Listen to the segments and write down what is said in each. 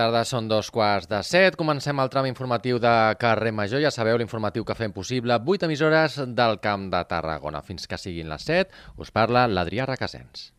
tarda, són dos quarts de set. Comencem el tram informatiu de Carrer Major. Ja sabeu l'informatiu que fem possible. Vuit emissores del Camp de Tarragona. Fins que siguin les set, us parla l'Adrià Requesens.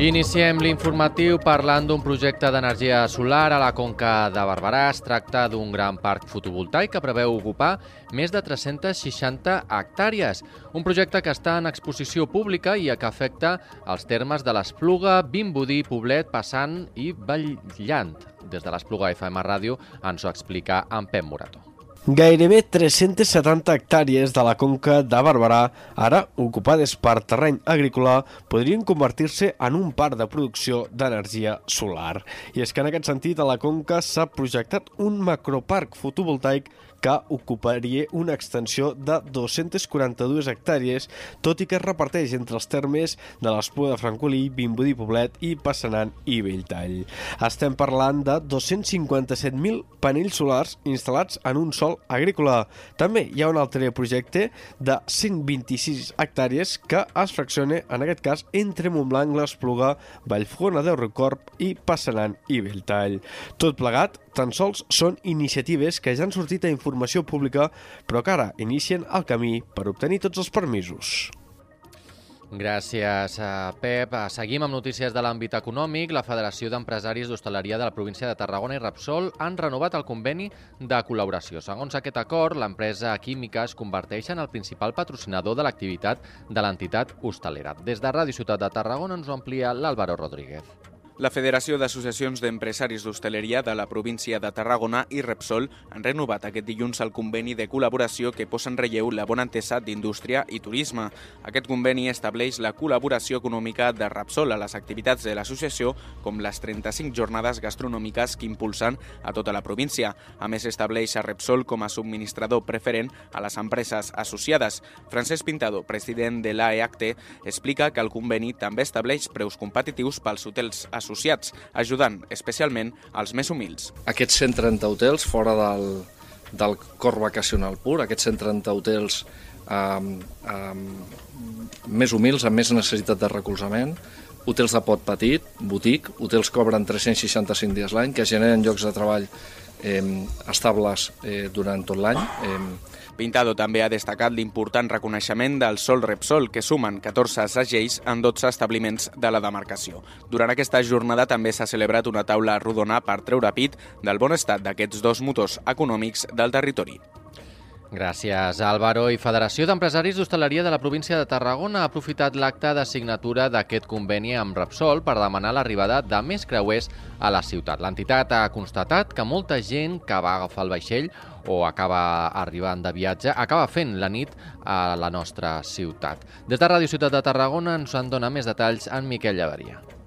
Iniciem l'informatiu parlant d'un projecte d'energia solar a la Conca de Barberà. Es tracta d'un gran parc fotovoltaic que preveu ocupar més de 360 hectàrees. Un projecte que està en exposició pública i que afecta els termes de l'Espluga, Vimbodí, Poblet, Passant i Vallant. Des de l'Espluga FM Ràdio ens ho explica en Pep Morató. Gairebé 370 hectàrees de la conca de Barberà, ara ocupades per terreny agrícola, podrien convertir-se en un parc de producció d'energia solar. I és que en aquest sentit a la conca s'ha projectat un macroparc fotovoltaic que ocuparia una extensió de 242 hectàrees, tot i que es reparteix entre els termes de l'Espluga de Francolí, Vimbodí Poblet i Passanant i Belltall. Estem parlant de 257.000 panells solars instal·lats en un sol agrícola. També hi ha un altre projecte de 126 hectàrees que es fracciona, en aquest cas, entre Montblanc, l'Espluga, Vallfogona de Recorb i Passanant i Belltall. Tot plegat tan sols són iniciatives que ja han sortit a informació pública, però que ara inicien el camí per obtenir tots els permisos. Gràcies, Pep. Seguim amb notícies de l'àmbit econòmic. La Federació d'Empresaris d'Hostaleria de la província de Tarragona i Repsol han renovat el conveni de col·laboració. Segons aquest acord, l'empresa química es converteix en el principal patrocinador de l'activitat de l'entitat hostalera. Des de Ràdio Ciutat de Tarragona ens ho amplia l'Àlvaro Rodríguez. La Federació d'Associacions d'Empresaris d'Hostaleria de la província de Tarragona i Repsol han renovat aquest dilluns el conveni de col·laboració que posa en relleu la bona entesa d'indústria i turisme. Aquest conveni estableix la col·laboració econòmica de Repsol a les activitats de l'associació, com les 35 jornades gastronòmiques que impulsen a tota la província. A més, estableix a Repsol com a subministrador preferent a les empreses associades. Francesc Pintado, president de l'AEACTE, explica que el conveni també estableix preus competitius pels hotels associats associats, ajudant especialment als més humils. Aquests 130 hotels fora del, del cor vacacional pur, aquests 130 hotels um, um, més humils, amb més necessitat de recolzament, hotels de pot petit, botic, hotels que obren 365 dies l'any, que generen llocs de treball eh, estables eh, durant tot l'any. Eh, Pintado també ha destacat l'important reconeixement del Sol Repsol, que sumen 14 segells en 12 establiments de la demarcació. Durant aquesta jornada també s'ha celebrat una taula rodona per treure pit del bon estat d'aquests dos motors econòmics del territori. Gràcies, Álvaro. I Federació d'Empresaris d'Hostaleria de la província de Tarragona ha aprofitat l'acte de signatura d'aquest conveni amb Repsol per demanar l'arribada de més creuers a la ciutat. L'entitat ha constatat que molta gent que va agafar el vaixell o acaba arribant de viatge acaba fent la nit a la nostra ciutat. Des de Ràdio Ciutat de Tarragona ens en dona més detalls en Miquel Llavaria.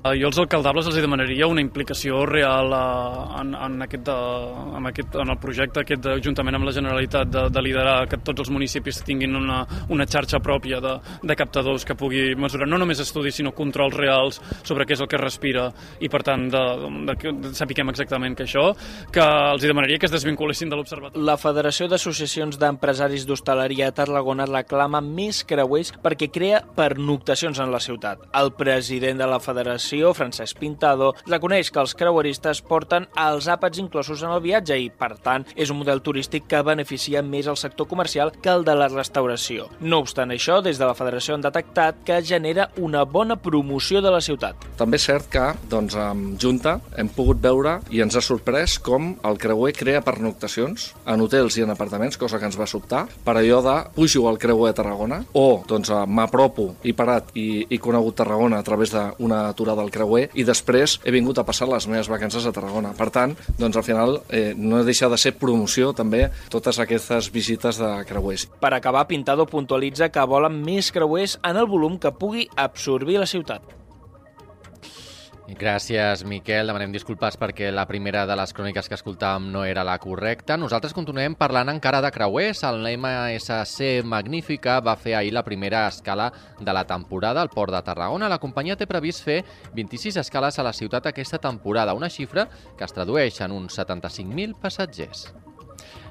Eh, jo als alcaldables els demanaria una implicació real uh, en, en, aquest, uh, en, aquest, en el projecte aquest de, juntament amb la Generalitat de, de liderar que tots els municipis tinguin una, una xarxa pròpia de, de captadors que pugui mesurar no només estudis sinó controls reals sobre què és el que respira i per tant de, de, de, de sapiguem exactament que això que els demanaria que es desvinculessin de l'Observatori. La Federació d'Associacions d'Empresaris d'Hostaleria a Tarragona reclama més creuers perquè crea pernoctacions en la ciutat. El president de la Federació Federació, Francesc Pintado, reconeix que els creueristes porten els àpats inclosos en el viatge i, per tant, és un model turístic que beneficia més el sector comercial que el de la restauració. No obstant això, des de la Federació han detectat que genera una bona promoció de la ciutat. També és cert que, doncs, amb Junta hem pogut veure i ens ha sorprès com el creuer crea pernoctacions en hotels i en apartaments, cosa que ens va sobtar, per allò de pujo al creuer a Tarragona o doncs, m'apropo i parat i, i conegut Tarragona a través d'una aturada del creuer i després he vingut a passar les meves vacances a Tarragona. Per tant, doncs al final eh, no deixa de ser promoció també totes aquestes visites de creuers. Per acabar, Pintado puntualitza que volen més creuers en el volum que pugui absorbir la ciutat. Gràcies, Miquel. Demanem disculpes perquè la primera de les cròniques que escoltàvem no era la correcta. Nosaltres continuem parlant encara de creuers. El MSC Magnífica va fer ahir la primera escala de la temporada al Port de Tarragona. La companyia té previst fer 26 escales a la ciutat aquesta temporada, una xifra que es tradueix en uns 75.000 passatgers.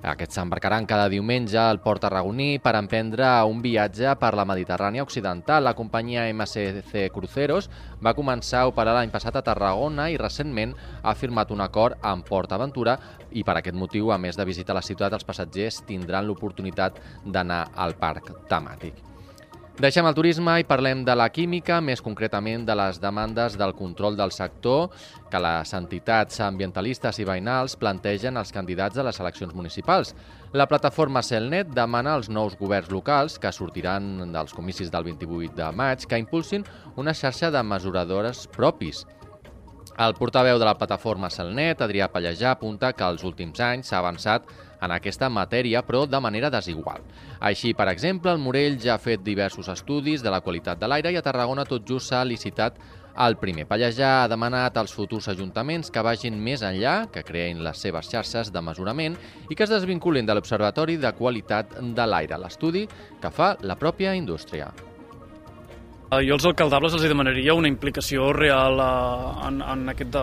Aquests s'embarcaran cada diumenge al Port Tarragoní per emprendre un viatge per la Mediterrània Occidental. La companyia MSC Cruceros va començar a operar l'any passat a Tarragona i recentment ha firmat un acord amb Port Aventura i per aquest motiu, a més de visitar la ciutat, els passatgers tindran l'oportunitat d'anar al parc temàtic. Deixem el turisme i parlem de la química, més concretament de les demandes del control del sector que les entitats ambientalistes i veïnals plantegen als candidats a les eleccions municipals. La plataforma Celnet demana als nous governs locals que sortiran dels comicis del 28 de maig que impulsin una xarxa de mesuradores propis. El portaveu de la plataforma Celnet, Adrià Pallejà, apunta que els últims anys s'ha avançat en aquesta matèria, però de manera desigual. Així, per exemple, el Morell ja ha fet diversos estudis de la qualitat de l'aire i a Tarragona tot just s'ha licitat el primer. Pallejà ha demanat als futurs ajuntaments que vagin més enllà, que creïn les seves xarxes de mesurament i que es desvinculin de l'Observatori de Qualitat de l'Aire, l'estudi que fa la pròpia indústria. Eh, jo als alcaldables els demanaria una implicació real eh, en, en, aquest de,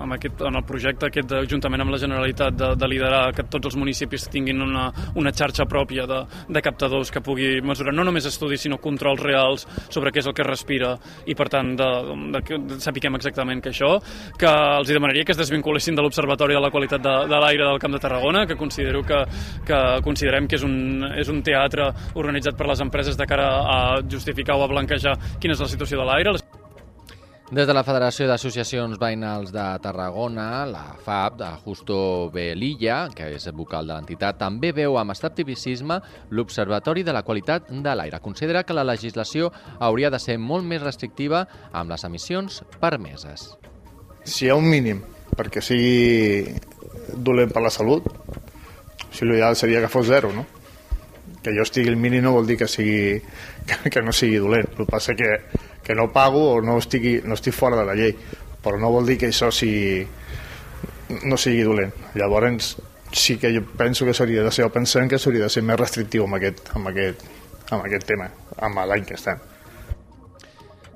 en, aquest, en el projecte aquest juntament amb la Generalitat de, de liderar que tots els municipis tinguin una, una xarxa pròpia de, de captadors que pugui mesurar no només estudis sinó controls reals sobre què és el que respira. I per tant de, de, de, de sapiguem exactament que això que els demanaria que es desvinculessin de l'Observatori de la Qualitat de, de l'Aire del Camp de Tarragona que considero que, que considerem que és un, és un teatre organitzat per les empreses de cara a justificar o a blanquejar quina és la situació de l'aire. Des de la Federació d'Associacions Veïnals de Tarragona, la FAB, de Justo Belilla, que és vocal de l'entitat, també veu amb escepticisme l'Observatori de la Qualitat de l'Aire. Considera que la legislació hauria de ser molt més restrictiva amb les emissions permeses. Si hi ha un mínim perquè sigui dolent per la salut, si l'ideal seria que fos zero, no? Que jo estigui el mínim no vol dir que, sigui, que, que no sigui dolent. El que passa que, que no pago o no, estigui, no estic fora de la llei, però no vol dir que això sigui, no sigui dolent. Llavors sí que jo penso que s'hauria de ser, o pensem que s'hauria de ser més restrictiu amb aquest, amb aquest, amb aquest tema, amb l'any que estem.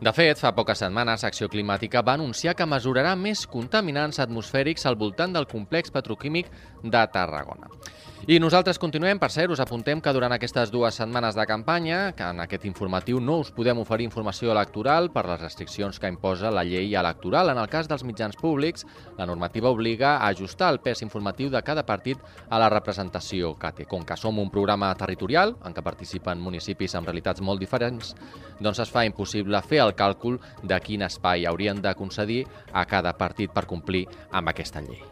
De fet, fa poques setmanes, Acció Climàtica va anunciar que mesurarà més contaminants atmosfèrics al voltant del complex petroquímic de Tarragona. I nosaltres continuem, per cert, us apuntem que durant aquestes dues setmanes de campanya, que en aquest informatiu no us podem oferir informació electoral per les restriccions que imposa la llei electoral. En el cas dels mitjans públics, la normativa obliga a ajustar el pes informatiu de cada partit a la representació que té. Com que som un programa territorial, en què participen municipis amb realitats molt diferents, doncs es fa impossible fer el càlcul de quin espai haurien de concedir a cada partit per complir amb aquesta llei.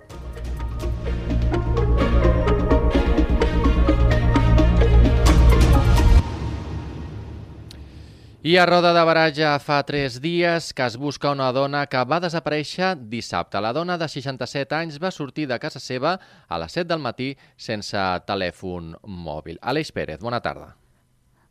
I a Roda de Baraja fa tres dies que es busca una dona que va desaparèixer dissabte. La dona de 67 anys va sortir de casa seva a les 7 del matí sense telèfon mòbil. Aleix Pérez, bona tarda.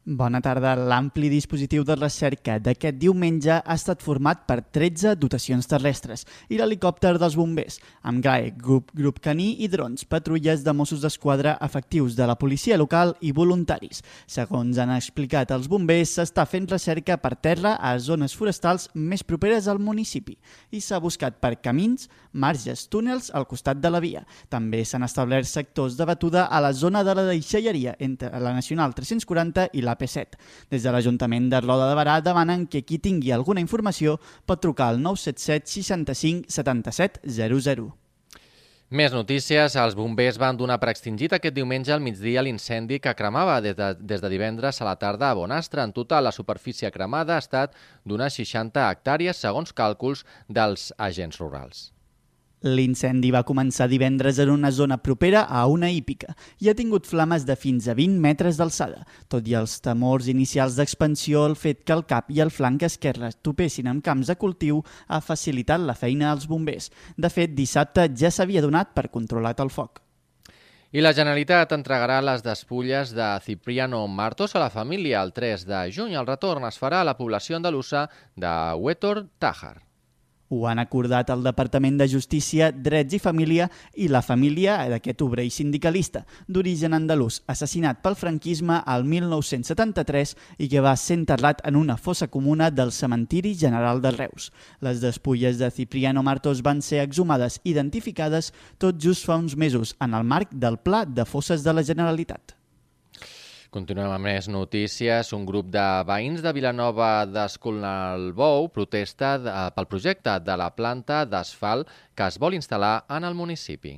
Bona tarda. L'ampli dispositiu de recerca d'aquest diumenge ha estat format per 13 dotacions terrestres i l'helicòpter dels bombers, amb GAE, grup, grup caní i drons, patrulles de Mossos d'Esquadra efectius de la policia local i voluntaris. Segons han explicat els bombers, s'està fent recerca per terra a zones forestals més properes al municipi i s'ha buscat per camins, marges, túnels al costat de la via. També s'han establert sectors de batuda a la zona de la deixalleria entre la Nacional 340 i la AP7. Des de l'Ajuntament de Roda de Barà demanen que qui tingui alguna informació pot trucar al 977 65 77 00. Més notícies. Els bombers van donar per extingit aquest diumenge al migdia l'incendi que cremava des de, des de divendres a la tarda a Bonastre. En total, la superfície cremada ha estat d'unes 60 hectàrees, segons càlculs dels agents rurals. L'incendi va començar divendres en una zona propera a una hípica i ha tingut flames de fins a 20 metres d'alçada. Tot i els temors inicials d'expansió, el fet que el cap i el flanc esquerre topessin amb camps de cultiu ha facilitat la feina als bombers. De fet, dissabte ja s'havia donat per controlat el foc. I la Generalitat entregarà les despulles de Cipriano Martos a la família el 3 de juny. El retorn es farà a la població andalusa de Huétor Tájar. Ho han acordat el Departament de Justícia, Drets i Família i la família d'aquest obrer i sindicalista, d'origen andalús, assassinat pel franquisme al 1973 i que va ser enterrat en una fossa comuna del cementiri general de Reus. Les despulles de Cipriano Martos van ser exhumades i identificades tot just fa uns mesos en el marc del Pla de Fosses de la Generalitat. Continuem amb més notícies. Un grup de veïns de Vilanova d'Escolnalbou protesta pel projecte de la planta d'asfalt que es vol instal·lar en el municipi.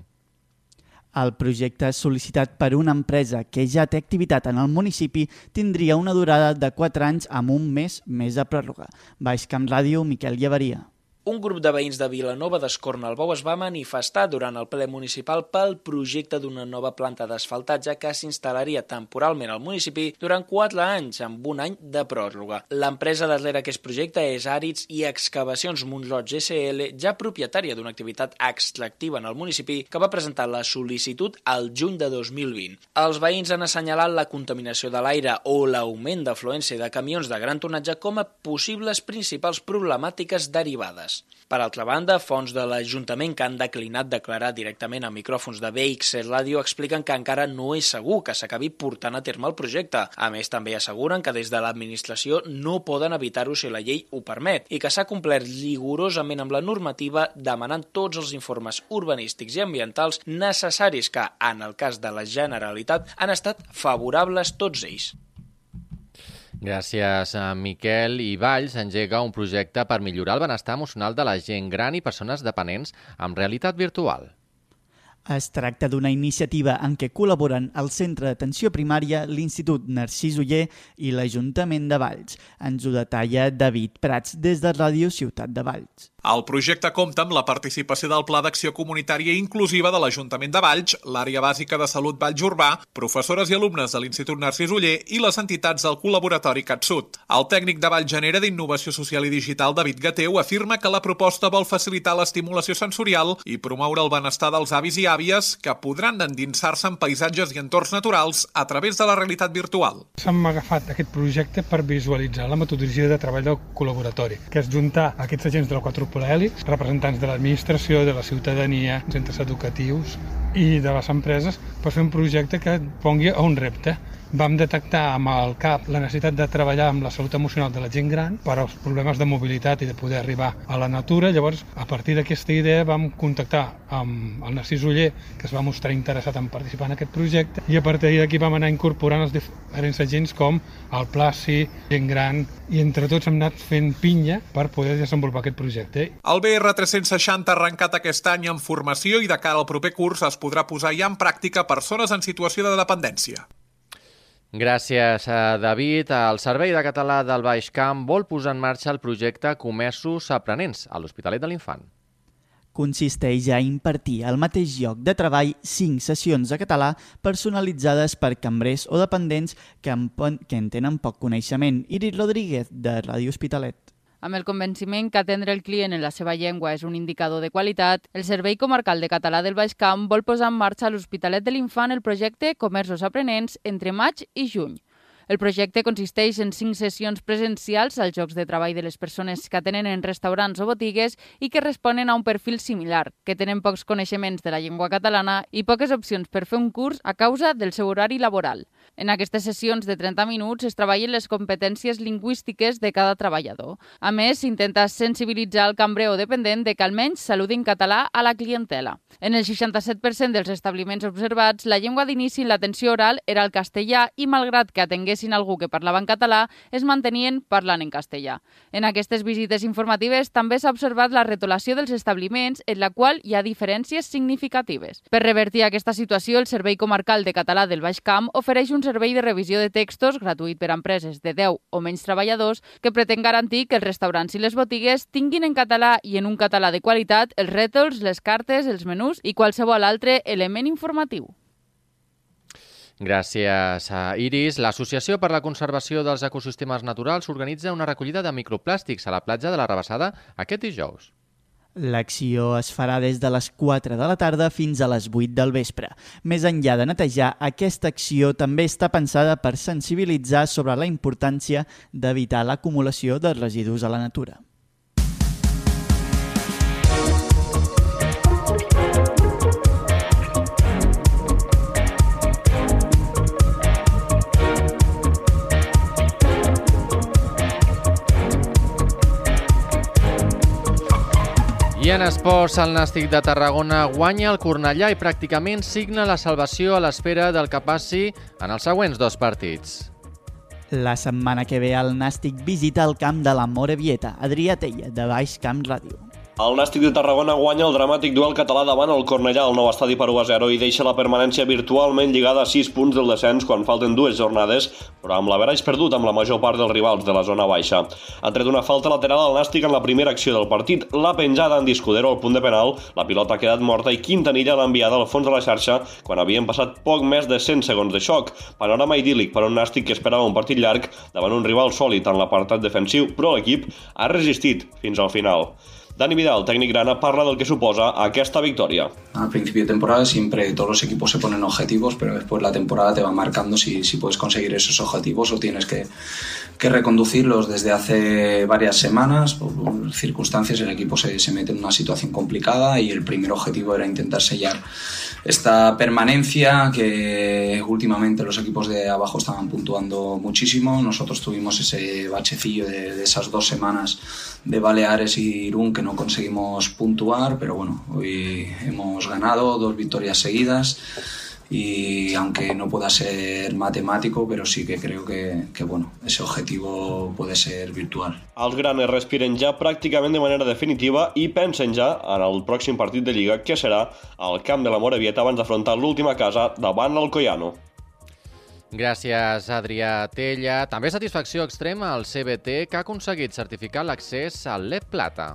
El projecte sol·licitat per una empresa que ja té activitat en el municipi tindria una durada de 4 anys amb un mes més de pròrroga. Baix Camp Ràdio, Miquel Llevaria. Un grup de veïns de Vilanova d'Escornalbou es va manifestar durant el ple municipal pel projecte d'una nova planta d'asfaltatge que s'instal·laria temporalment al municipi durant 4 anys, amb un any de pròrroga. L'empresa darrere aquest projecte és Àrids i Excavacions Montroig SL, ja propietària d'una activitat extractiva en el municipi, que va presentar la sol·licitud al juny de 2020. Els veïns han assenyalat la contaminació de l'aire o l'augment d'afluència de camions de gran tonatge com a possibles principals problemàtiques derivades vegades. Per altra banda, fons de l'Ajuntament que han declinat declarar directament a micròfons de BXC Ràdio expliquen que encara no és segur que s'acabi portant a terme el projecte. A més, també asseguren que des de l'administració no poden evitar-ho si la llei ho permet i que s'ha complert rigorosament amb la normativa demanant tots els informes urbanístics i ambientals necessaris que, en el cas de la Generalitat, han estat favorables tots ells. Gràcies a Miquel i Valls engega un projecte per millorar el benestar emocional de la gent gran i persones dependents amb realitat virtual. Es tracta d'una iniciativa en què col·laboren el Centre d'Atenció Primària, l'Institut Narcís Uller i l'Ajuntament de Valls. Ens ho detalla David Prats des de Ràdio Ciutat de Valls. El projecte compta amb la participació del Pla d'Acció Comunitària Inclusiva de l'Ajuntament de Valls, l'Àrea Bàsica de Salut Valls Urbà, professores i alumnes de l'Institut Narcís Uller i les entitats del col·laboratori CatSud. El tècnic de Valls Genera d'Innovació Social i Digital, David Gateu, afirma que la proposta vol facilitar l'estimulació sensorial i promoure el benestar dels avis i àvies que podran endinsar-se en paisatges i entorns naturals a través de la realitat virtual. S'hem agafat aquest projecte per visualitzar la metodologia de treball del col·laboratori, que és juntar aquests agents de la 4 polèlics, representants de l'administració, de la ciutadania, centres educatius i de les empreses per fer un projecte que pongui a un repte vam detectar amb el CAP la necessitat de treballar amb la salut emocional de la gent gran per als problemes de mobilitat i de poder arribar a la natura. Llavors, a partir d'aquesta idea vam contactar amb el Narcís Uller, que es va mostrar interessat en participar en aquest projecte, i a partir d'aquí vam anar incorporant els diferents agents com el Placi, gent gran, i entre tots hem anat fent pinya per poder desenvolupar aquest projecte. El BR 360 ha arrencat aquest any en formació i de cara al proper curs es podrà posar ja en pràctica persones en situació de dependència. Gràcies a David. El Servei de Català del Baix Camp vol posar en marxa el projecte Comerços Aprenents a l'Hospitalet de l'Infant. Consisteix a impartir al mateix lloc de treball cinc sessions de català personalitzades per cambrers o dependents que en, que en tenen poc coneixement. Iris Rodríguez, de Ràdio Hospitalet. Amb el convenciment que atendre el client en la seva llengua és un indicador de qualitat, el Servei Comarcal de Català del Baix Camp vol posar en marxa a l'Hospitalet de l'Infant el projecte Comerços Aprenents entre maig i juny. El projecte consisteix en cinc sessions presencials als jocs de treball de les persones que atenen en restaurants o botigues i que responen a un perfil similar, que tenen pocs coneixements de la llengua catalana i poques opcions per fer un curs a causa del seu horari laboral. En aquestes sessions de 30 minuts es treballen les competències lingüístiques de cada treballador. A més, s'intenta sensibilitzar el cambrer o dependent de que almenys saludi en català a la clientela. En el 67% dels establiments observats, la llengua d'inici en l'atenció oral era el castellà i, malgrat que atenguessin algú que parlava en català, es mantenien parlant en castellà. En aquestes visites informatives també s'ha observat la retolació dels establiments, en la qual hi ha diferències significatives. Per revertir aquesta situació, el Servei Comarcal de Català del Baix Camp ofereix un servei de revisió de textos gratuït per a empreses de 10 o menys treballadors que pretén garantir que els restaurants i les botigues tinguin en català i en un català de qualitat els rètols, les cartes, els menús i qualsevol altre element informatiu. Gràcies a Iris. L'Associació per la Conservació dels Ecosistemes Naturals organitza una recollida de microplàstics a la platja de la Rebassada aquest dijous. L'acció es farà des de les 4 de la tarda fins a les 8 del vespre. Més enllà de netejar, aquesta acció també està pensada per sensibilitzar sobre la importància d'evitar l'acumulació de residus a la natura. En esports, el Nàstic de Tarragona guanya el Cornellà i pràcticament signa la salvació a l'espera del que passi en els següents dos partits. La setmana que ve el Nàstic visita el camp de la Morevieta, Adrià Tella, de Baix Camp Ràdio. El Nàstic de Tarragona guanya el dramàtic duel català davant el Cornellà al nou estadi per 1 a 0 i deixa la permanència virtualment lligada a 6 punts del descens quan falten dues jornades, però amb l'averaix perdut amb la major part dels rivals de la zona baixa. Ha tret una falta lateral al Nàstic en la primera acció del partit, la penjada en Discudero al punt de penal, la pilota ha quedat morta i Quintanilla l'ha enviada al fons de la xarxa quan havien passat poc més de 100 segons de xoc. Panorama idíl·lic per un Nàstic que esperava un partit llarg davant un rival sòlid en l'apartat defensiu, però l'equip ha resistit fins al final. Dani Vidal, técnico grana, parla del que suposa aquesta victoria. Al principio de temporada siempre todos los equipos se ponen objetivos, pero después la temporada te va marcando si, si puedes conseguir esos objetivos o tienes que, que reconducirlos desde hace varias semanas. Por circunstancias el equipo se, se mete en una situación complicada y el primer objetivo era intentar sellar esta permanencia que últimamente los equipos de abajo estaban puntuando muchísimo. Nosotros tuvimos ese bachecillo de, de esas dos semanas de Baleares y Irún que no conseguimos puntuar, pero bueno, hoy hemos ganado dos victorias seguidas y aunque no pueda ser matemático, pero sí que creo que, que bueno, ese objetivo puede ser virtual. Els granes respiren ja pràcticament de manera definitiva i pensen ja en el pròxim partit de Lliga, que serà al camp de la Morevieta abans d'afrontar l'última casa davant l'Alcoyano. Gràcies, Adrià Tella. També satisfacció extrema al CBT, que ha aconseguit certificar l'accés al LEP Plata.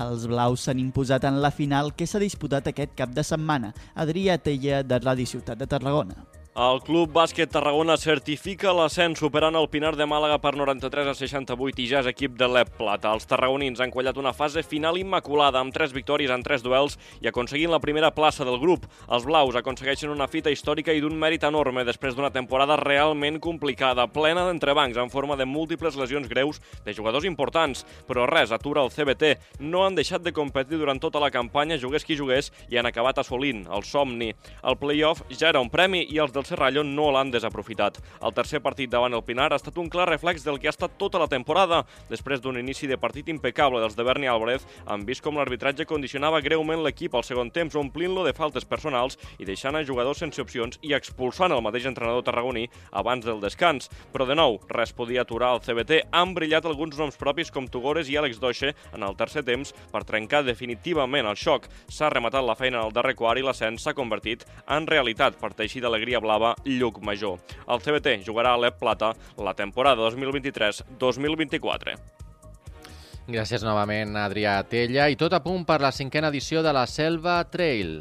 Els blaus s'han imposat en la final que s'ha disputat aquest cap de setmana. Adrià Tella, de Ràdio Ciutat de Tarragona. El Club Bàsquet Tarragona certifica l'ascens superant el Pinar de Màlaga per 93 a 68 i ja és equip de l'EP Plata. Els tarragonins han quallat una fase final immaculada amb tres victòries en tres duels i aconseguint la primera plaça del grup. Els blaus aconsegueixen una fita històrica i d'un mèrit enorme després d'una temporada realment complicada, plena d'entrebancs en forma de múltiples lesions greus de jugadors importants. Però res atura el CBT. No han deixat de competir durant tota la campanya, jugués qui jugués, i han acabat assolint el somni. El playoff ja era un premi i els del Serrallo no l'han desaprofitat. El tercer partit davant el Pinar ha estat un clar reflex del que ha estat tota la temporada. Després d'un inici de partit impecable dels de Berni Álvarez, han vist com l'arbitratge condicionava greument l'equip al segon temps, omplint-lo de faltes personals i deixant a jugadors sense opcions i expulsant el mateix entrenador tarragoní abans del descans. Però de nou, res podia aturar el CBT. Han brillat alguns noms propis com Tugores i Àlex Doixe en el tercer temps per trencar definitivament el xoc. S'ha rematat la feina en el darrer quart i l'ascens s'ha convertit en realitat per teixir d'alegria blava Lluc Major. El CBT jugarà a l'EP Plata la temporada 2023-2024. Gràcies novament, Adrià Tella. I tot a punt per la cinquena edició de la Selva Trail.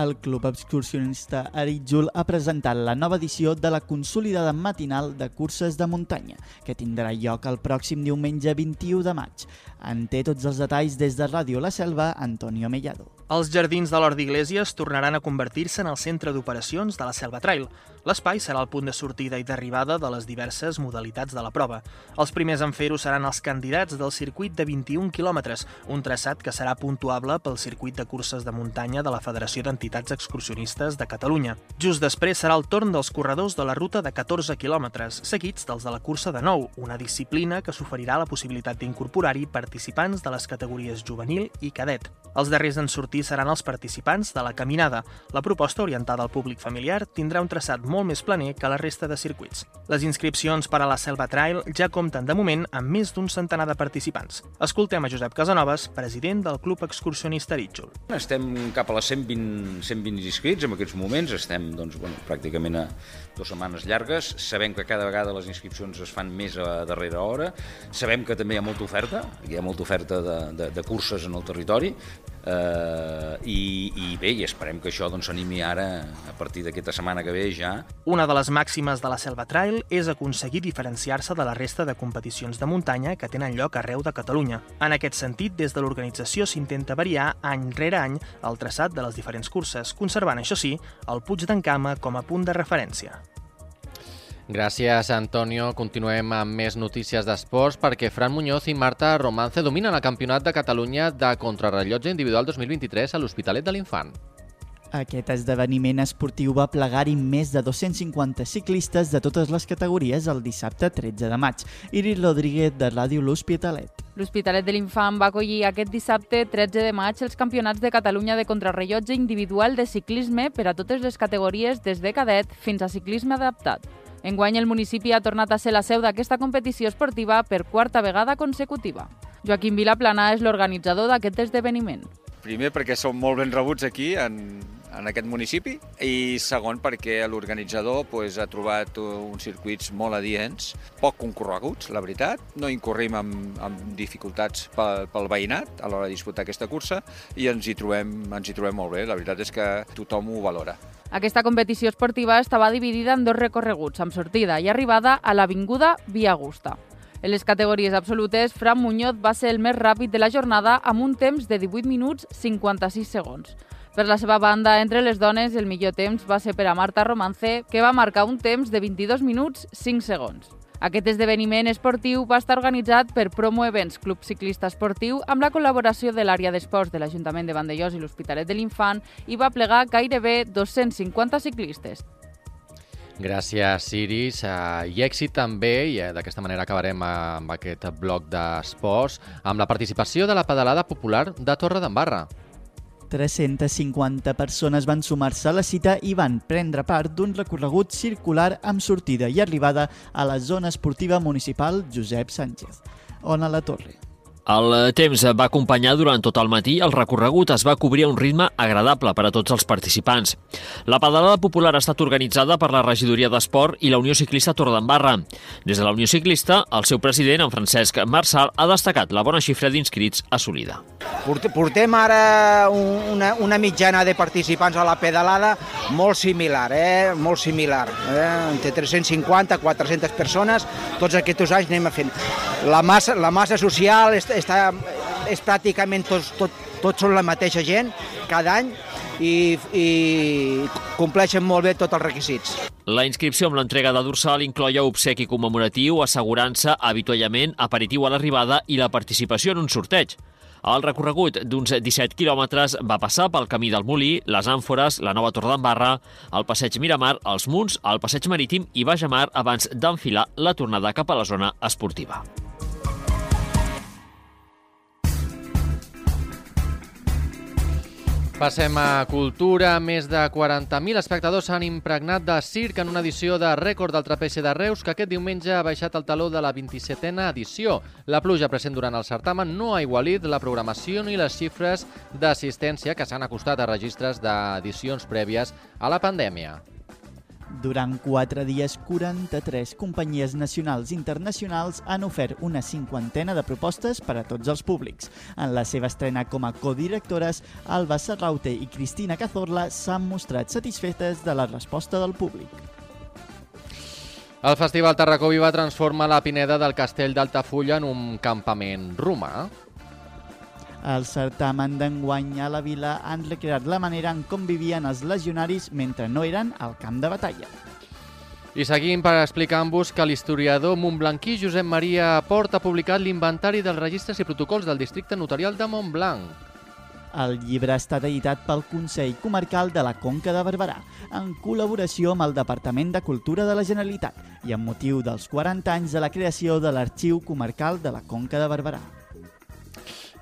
El Club Excursionista Aritjul ha presentat la nova edició de la consolidada matinal de curses de muntanya, que tindrà lloc el pròxim diumenge 21 de maig. En té tots els detalls des de Ràdio La Selva, Antonio Mellado. Els jardins de l'Hort d'Iglésies tornaran a convertir-se en el centre d'operacions de la Selva Trail. L'espai serà el punt de sortida i d'arribada de les diverses modalitats de la prova. Els primers en fer-ho seran els candidats del circuit de 21 quilòmetres, un traçat que serà puntuable pel circuit de curses de muntanya de la Federació d'Entitats Excursionistes de Catalunya. Just després serà el torn dels corredors de la ruta de 14 quilòmetres, seguits dels de la cursa de 9, una disciplina que s'oferirà la possibilitat d'incorporar-hi participants de les categories juvenil i cadet. Els darrers en sortir seran els participants de la caminada. La proposta orientada al públic familiar tindrà un traçat molt més planer que la resta de circuits. Les inscripcions per a la Selva Trail ja compten de moment amb més d'un centenar de participants. Escoltem a Josep Casanovas, president del Club Excursionista Rítjol. Estem cap a les 120, 120 inscrits en aquests moments, estem doncs, bueno, pràcticament a dues setmanes llargues, sabem que cada vegada les inscripcions es fan més a darrera hora, sabem que també hi ha molta oferta, hi ha molta oferta de, de, de curses en el territori, eh, i, i bé, i esperem que això doncs, s'animi doncs, ara, a partir d'aquesta setmana que ve ja. Una de les màximes de la Selva Trail és aconseguir diferenciar-se de la resta de competicions de muntanya que tenen lloc arreu de Catalunya. En aquest sentit, des de l'organització s'intenta variar any rere any el traçat de les diferents curses, conservant, això sí, el Puig d'en Cama com a punt de referència. Gràcies, Antonio. Continuem amb més notícies d'esports perquè Fran Muñoz i Marta Romance dominen el Campionat de Catalunya de Contrarrellotge Individual 2023 a l'Hospitalet de l'Infant. Aquest esdeveniment esportiu va plegar-hi més de 250 ciclistes de totes les categories el dissabte 13 de maig. Iris Rodríguez, de Ràdio L'Hospitalet. L'Hospitalet de l'Infant va acollir aquest dissabte 13 de maig els campionats de Catalunya de contrarrellotge individual de ciclisme per a totes les categories des de cadet fins a ciclisme adaptat. Enguany el municipi ha tornat a ser la seu d'aquesta competició esportiva per quarta vegada consecutiva. Joaquim Vilaplana és l'organitzador d'aquest esdeveniment. Primer perquè som molt ben rebuts aquí en, en aquest municipi i segon perquè l'organitzador pues, ha trobat uns circuits molt adients, poc concorreguts, la veritat. No incorrim amb, amb dificultats pel, pel veïnat a l'hora de disputar aquesta cursa i ens hi, trobem, ens hi trobem molt bé. La veritat és que tothom ho valora. Aquesta competició esportiva estava dividida en dos recorreguts, amb sortida i arribada a l'Avinguda Via Augusta. En les categories absolutes, Fran Muñoz va ser el més ràpid de la jornada amb un temps de 18 minuts 56 segons. Per la seva banda, entre les dones, el millor temps va ser per a Marta Romance, que va marcar un temps de 22 minuts 5 segons. Aquest esdeveniment esportiu va estar organitzat per Promo Events Club Ciclista Esportiu amb la col·laboració de l'àrea d'esports de l'Ajuntament de Vandellós i l'Hospitalet de l'Infant i va plegar gairebé 250 ciclistes. Gràcies, Iris. Uh, I èxit també, i uh, d'aquesta manera acabarem amb aquest bloc d'esports, amb la participació de la pedalada popular de Torre d'Embarra. 350 persones van sumar-se a la cita i van prendre part d'un recorregut circular amb sortida i arribada a la zona esportiva municipal Josep Sánchez. On a la Torre. El temps va acompanyar durant tot el matí. El recorregut es va cobrir a un ritme agradable per a tots els participants. La pedalada popular ha estat organitzada per la Regidoria d'Esport i la Unió Ciclista Torredembarra. Des de la Unió Ciclista, el seu president, en Francesc Marçal, ha destacat la bona xifra d'inscrits assolida. Portem ara una, una mitjana de participants a la pedalada molt similar, eh? molt similar. Eh? Entre 350 i 400 persones, tots aquests anys anem fent. La massa, la massa social és, està, és pràcticament tots, tot, tots són la mateixa gent cada any i, i compleixen molt bé tots els requisits. La inscripció amb l'entrega de dorsal incloia obsequi commemoratiu, assegurança, avituallament, aperitiu a l'arribada i la participació en un sorteig. El recorregut d'uns 17 quilòmetres va passar pel camí del Molí, les Àmfores, la nova Torre d'Embarra, el passeig Miramar, els Munts, el passeig marítim i Baix Mar abans d'enfilar la tornada cap a la zona esportiva. Passem a cultura. Més de 40.000 espectadors s'han impregnat de circ en una edició de rècord del trapeci de Reus que aquest diumenge ha baixat el taló de la 27a edició. La pluja present durant el certamen no ha igualit la programació ni les xifres d'assistència que s'han acostat a registres d'edicions prèvies a la pandèmia. Durant quatre dies, 43 companyies nacionals i internacionals han ofert una cinquantena de propostes per a tots els públics. En la seva estrena com a codirectores, Alba Serraute i Cristina Cazorla s'han mostrat satisfetes de la resposta del públic. El Festival Tarracó Viva transforma la Pineda del Castell d'Altafulla en un campament romà. El certamen d'enguany a la vila han recreat la manera en com vivien els legionaris mentre no eren al camp de batalla. I seguim per explicar-vos que l'historiador montblanquí Josep Maria Port ha publicat l'inventari dels registres i protocols del districte notarial de Montblanc. El llibre ha estat editat pel Consell Comarcal de la Conca de Barberà, en col·laboració amb el Departament de Cultura de la Generalitat i amb motiu dels 40 anys de la creació de l'Arxiu Comarcal de la Conca de Barberà.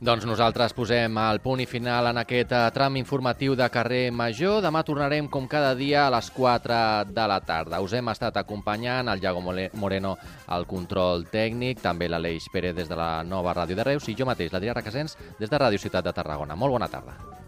Doncs nosaltres posem el punt i final en aquest eh, tram informatiu de carrer Major. Demà tornarem com cada dia a les 4 de la tarda. Us hem estat acompanyant el Iago Moreno al control tècnic, també l'Aleix Pérez des de la nova ràdio de Reus i jo mateix, l'Adrià Requesens, des de Ràdio Ciutat de Tarragona. Molt bona tarda.